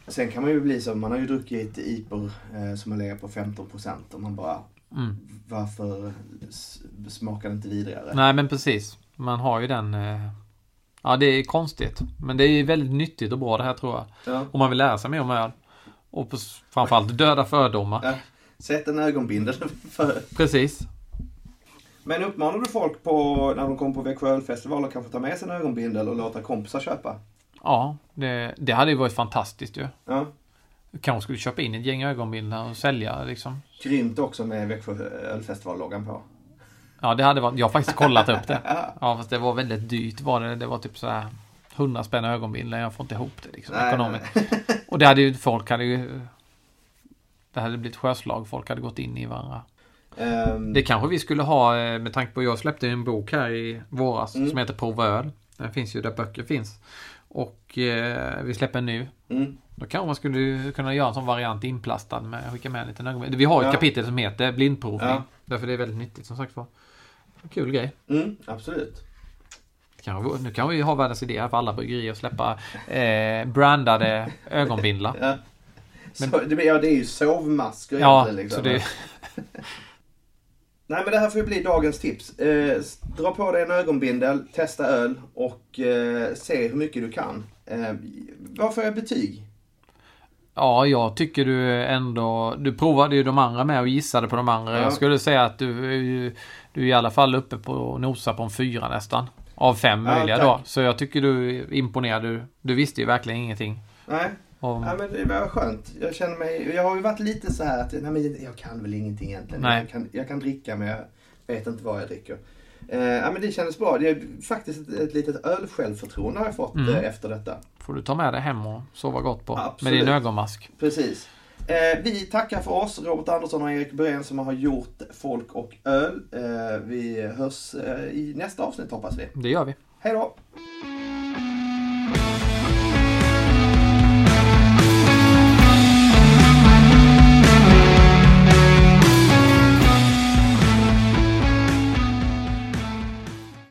sen kan man ju bli så, man har ju druckit IPor eh, som har legat på 15% och man bara, Mm. varför smakar det inte vidare? Nej men precis. Man har ju den... eh, Ja det är konstigt. Men det är väldigt nyttigt och bra det här tror jag. Ja. Om man vill lära sig mer om öl. Och på, framförallt döda fördomar. Ja. Sätt en ögonbindel för. Precis. Men uppmanar du folk på, när de kommer på Växjö ölfestival att kanske ta med sig en ögonbindel och låta kompisar köpa? Ja, det, det hade ju varit fantastiskt ju. Ja. Kanske skulle köpa in ett gäng ögonbindlar och sälja liksom. Grymt också med Växjö ölfestival-loggan på. Ja, det hade varit... Jag har faktiskt kollat upp det. Ja. Fast det var väldigt dyrt var det. Det var typ så här 100 spänn ögonbindlar. Jag får inte ihop det liksom Nej, ekonomiskt. Och det hade ju folk hade ju... Det hade blivit sjöslag. Folk hade gått in i varandra. Ehm, Det kanske vi skulle ha eh, med tanke på jag släppte en bok här i våras Mm. som heter Prova öl. Den finns ju där böcker finns. Och eh, vi släpper en ny. mm, Då kanske man skulle kunna göra en sån variant inplastad med skicka med en liten ögonbindel. Vi har ett Ja. kapitel som heter blindprovning. Ja. Därför det är väldigt nyttigt som sagt var. Kul grej. mm, absolut. Kan, nu kan vi ha världens idé här för alla bryggerier att släppa eh, brandade ögonbindlar. Ja. Men- Så, det, ja, det är ju sovmasker Ja. Liksom. så det, Nej men det här får ju bli dagens tips. Eh, dra på dig en ögonbindel, testa öl och eh, se hur mycket du kan. Eh, vad får jag betyg? ja, jag tycker du ändå... Du provade ju de andra med och gissade på de andra. Ja. Jag skulle säga att du, du är i alla fall uppe på och nosar på en fyra nästan. Av fem Ja, möjliga tack. då. Så jag tycker du är imponerad. Du, du visste ju verkligen ingenting. Nej, Om, ja, men det var skönt. Jag känner mig, jag har ju varit lite så här att nej, men jag kan väl ingenting egentligen. Nej. Jag, kan, jag kan dricka men jag vet inte vad jag dricker. Eh, ja, men det kändes bra. Det är faktiskt ett, ett litet ölsjälvförtroende har jag fått Mm. eh, efter detta. får du ta med dig hem och sova gott på. Absolut. Med din ögonmask. Precis. Eh, vi tackar för oss, Robert Andersson och Erik Berén som har gjort Folk och öl. Eh, vi hörs eh, i nästa avsnitt hoppas vi. Det gör vi. Hej då!